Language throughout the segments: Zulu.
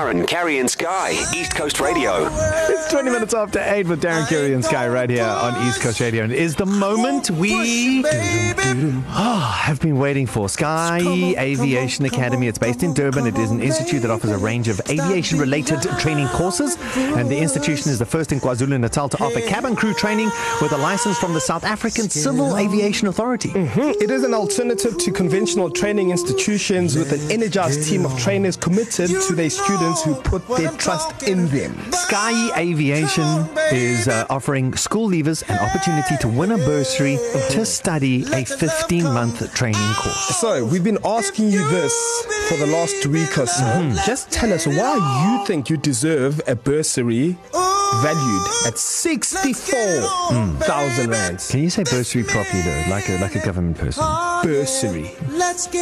Darren, Carrie, and Sky, East Coast Radio. It's 20 minutes after 8 with Darren Curry and Sky right here on East Coast Radio. And it is the moment we oh, have been waiting for. Sky Aviation Academy. It's based in Durban. It is an institute that offers a range of aviation related training courses. And the institution is the first in KwaZulu Natal to offer cabin crew training with a license from the South African Civil Aviation Authority. Mm-hmm. It is an alternative to conventional training institutions with an energized team of trainers committed to their students who put their trust in them. Sky Aviation is uh, offering school leavers an opportunity to win a bursary to study a 15 month training course. So, we've been asking you this for the last week or so. Mm-hmm. Just tell us why you think you deserve a bursary valued at 64,000 mm. rands. Can you say bursary properly though, like a like a government person? Bursary.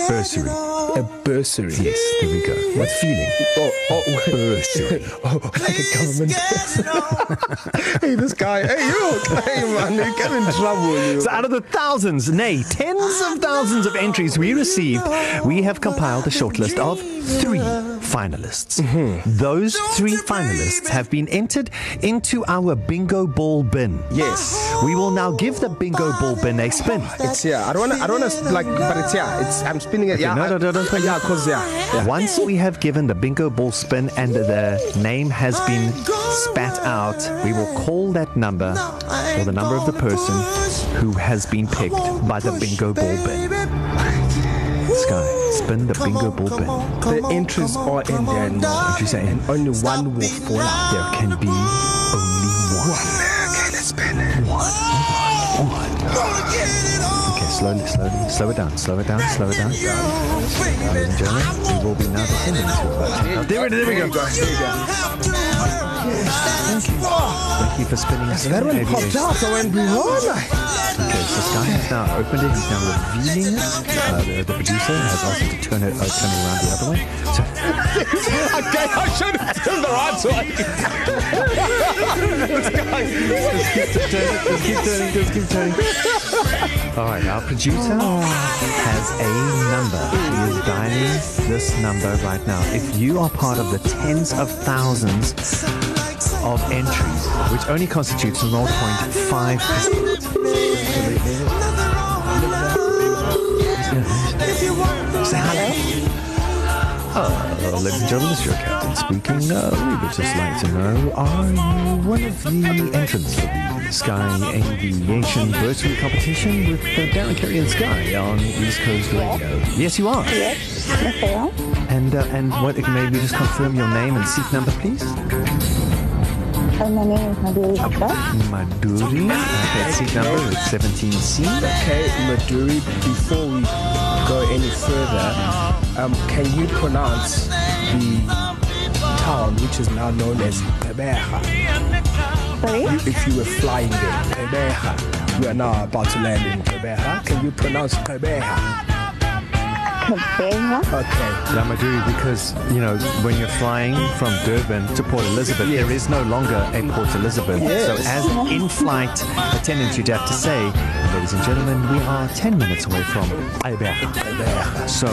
Bursary. A bursary. Yes, there we go. What feeling? Oh, oh, bursary. oh, like a government person. hey, this guy. Hey, you. Hey, man, you get in trouble. You. So, out of the thousands, nay, tens of thousands of entries we received, we have compiled a short list of three finalists. Mm-hmm. Those three finalists have been entered into our bingo ball bin. Yes. We will now give the bingo ball bin a spin. It's here. I don't want to, I don't want to, like, but it's here. It's, I'm spinning it. Okay, yeah. No, no, no, don't spin. Yeah, because, yeah, yeah. Once we have given the bingo ball spin and the name has been spat out, we will call that number or the number of the person who has been picked by the bingo ball bin. Sky, spin the bingo ball bin. The entries are in there now. What you saying? Only one will fall out. There can be only one. One. Okay, let's spin it. One. One. Okay, slowly, slowly. Slow it down, slow it down, slow it down. Ladies and gentlemen, we will be now descending to. There, there we go. There we go. Thank you. Thank you for spinning us. That one popped out. I went, Okay, so Sky has now opened it. He's now revealing it. Uh, the, the producer has asked him to turn it, uh, turn it around the other way. So, okay, I should have turned the right way. just keep turning, just keep turning, just keep turning. All right, our producer has a number. He is dialing this number right now. If you are part of the tens of thousands of entries, which only constitutes 0.5%. Say hello. Uh, ladies and gentlemen, this is your captain speaking. Uh, we would just like to know, are you one of the entrants for the Sky Aviation Bursary Competition with uh, Darren Carey and Sky on East Coast Radio? Yes, you are. Yes, yes, I am. And, uh, and what, maybe just confirm your name and seat number, please? Uh, my name is Madhuri Gupta. Madhuri. Okay, seat number is 17C. Okay, Madhuri, before we go any further, um, can you pronounce the town which is now known as Gqeberha? Sorry? If you were flying there, Gqeberha. We are now about to land in Gqeberha. Can you pronounce Gqeberha? Okay. Yeah, Madhuri, because, you know, when you're flying from Durban to Port Elizabeth, Yes. there is no longer a Port Elizabeth. Yes. So as an in-flight attendant, you'd have to say, ladies and gentlemen, we are 10 minutes away from Gqeberha. So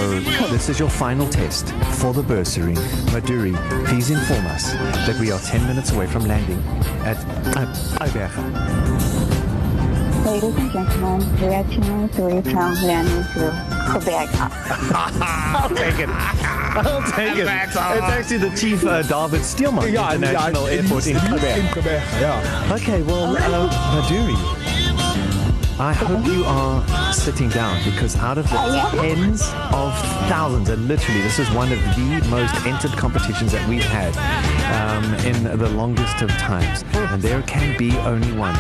this is your final test for the bursary. Madhuri, please inform us that we are 10 minutes away from landing at Gqeberha. Ladies and gentlemen, we are 10 minutes away from landing to Gqeberha. I'll take it. I'll take it. It's actually the chief uh, David Steelman International Airport in Gqeberha. In Gqeberha, yeah. Okay, well, uh, Maduri, I hope you are sitting down because out of the tens of thousands, and literally this is one of the most entered competitions that we've had um, in the longest of times, and there can be only one.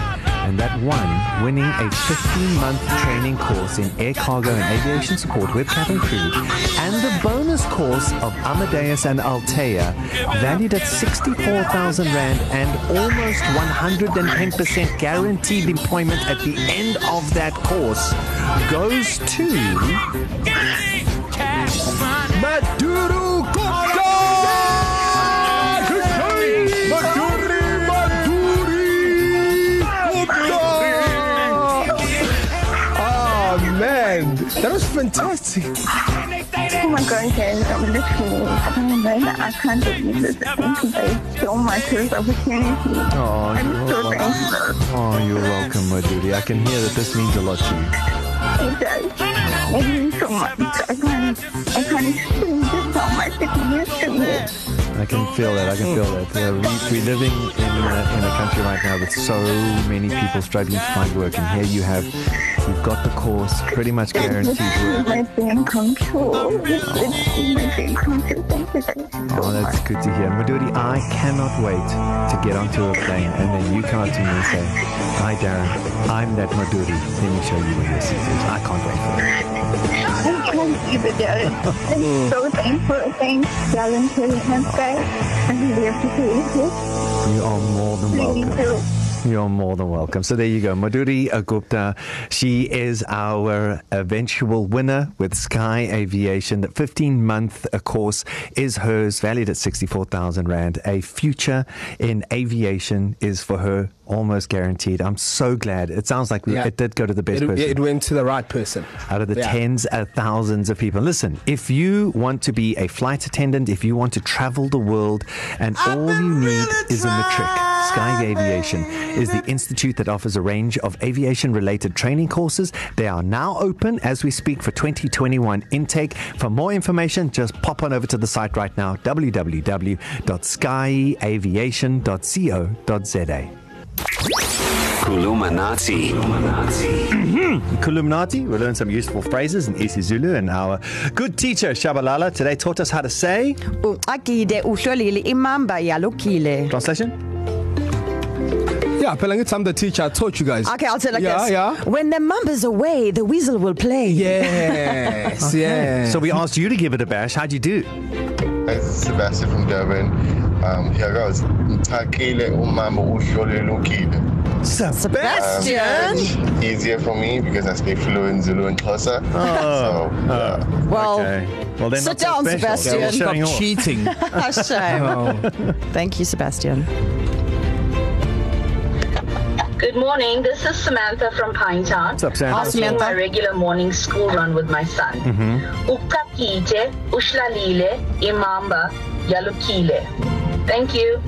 And that one winning a 15 month training course in air cargo and aviation support with cabin crew, and the bonus course of Amadeus and Altea, valued at 64,000 Rand and almost 110% guaranteed employment at the end of that course, goes to Maduru Man, that was fantastic. Oh my God, guys, I'm literally crying. I can't believe this. Thank you guys so much for this opportunity. Oh, I'm you're so welcome. thankful. Oh, you're welcome, Maduri. I can hear that this means a lot to you. It does. It means so much. I can't, I can't explain just how much it means to me. I can feel that. I can feel that. Uh, we, we're living in a, in a country right now with so many people struggling to find work, and here you have, you've got the course pretty much guaranteed work. My dream come true. It's, it's my dream come true. Thank you guys so Oh, that's much. good to hear. Maduri, I cannot wait to get onto a plane and then you come up to me and say, Hi, Darren, I'm that Maduri. Let me show you where your seat is. I can't wait for it. I can't keep it down. I'm so thankful. Thanks, Darren, for the help, guys. I really appreciate it. You are more than welcome. You're more than welcome. So there you go. Maduri Gupta. She is our eventual winner with Sky Aviation. That 15 month course is hers, valued at 64,000 Rand. A future in aviation is for her almost guaranteed. I'm so glad. It sounds like Yeah. it did go to the best It, person. it went to the right person. out of the Yeah. tens of thousands of people. Listen, if you want to be a flight attendant, if you want to travel the world, and all you need is a matric, Sky Aviation is the institute that offers a range of aviation related training courses. They are now open as we speak for 2021 intake. For more information, just pop on over to the site right now www.skyaviation.co.za. Kulumanati. Illuminati. We learned some useful phrases in isiZulu, and our good teacher Shabalala today taught us how to say. Translation? Yeah, Pelangi, I'm the teacher. I taught you guys. Okay, I'll it like yeah, this. Yeah, When the mamba's away, the weasel will play. Yes, yeah. So we asked you to give it a bash. How'd you do? This is Sebastian from Durban. Um, here goes. Mtakile umama uhlolelukile. Sebastian. Easier for me because I speak fluent Zulu and Xhosa. Oh. So, yeah. Well, okay. Well, then sit down, special. Sebastian. Yeah, Stop cheating. shame. oh. Thank you, Sebastian. Good morning. This is Samantha from Pinetown. What's up, Sam? Hi, I'm doing Samantha. my regular morning school run with my son. Ukakite, ushlalile, imamba, yalukile. Thank you.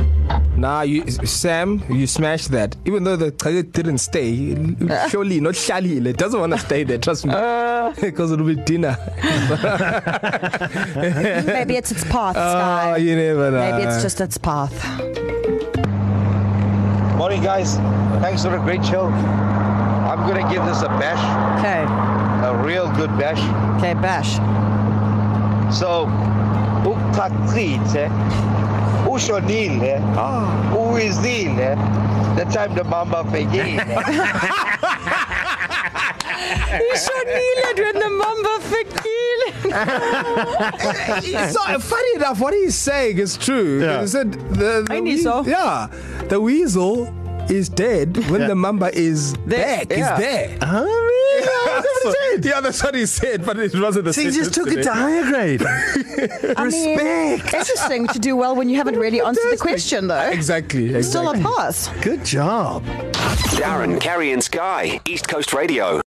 Nah, you, Sam, you smashed that. Even though the Chage didn't stay, surely not Shali, it doesn't want to stay there. Trust me, because it'll be dinner. Maybe it's its path, Oh, Sky. you never know. Maybe it's just its path. Morning, guys. Thanks for a great show. I'm going to give this a bash, Okay. a real good bash. Okay, bash. So, ukakite, ushonile, uizile, the time the mamba fegile. Shonile when the mamba fikile. so funny enough, what he's saying is true. Yeah. He said the, the I wee- so. Yeah, the weasel is dead when Yeah. the mamba is back. Yeah. Is there. Oh, really? That's what he said. Yeah, that's what he said, but it wasn't the So he just took it to higher grade. I mean, Respect. interesting to do well when you haven't really answered the question, though. Exactly. exactly. Still a pass. Good job. Darren, Kerry, and Sky. East Coast Radio.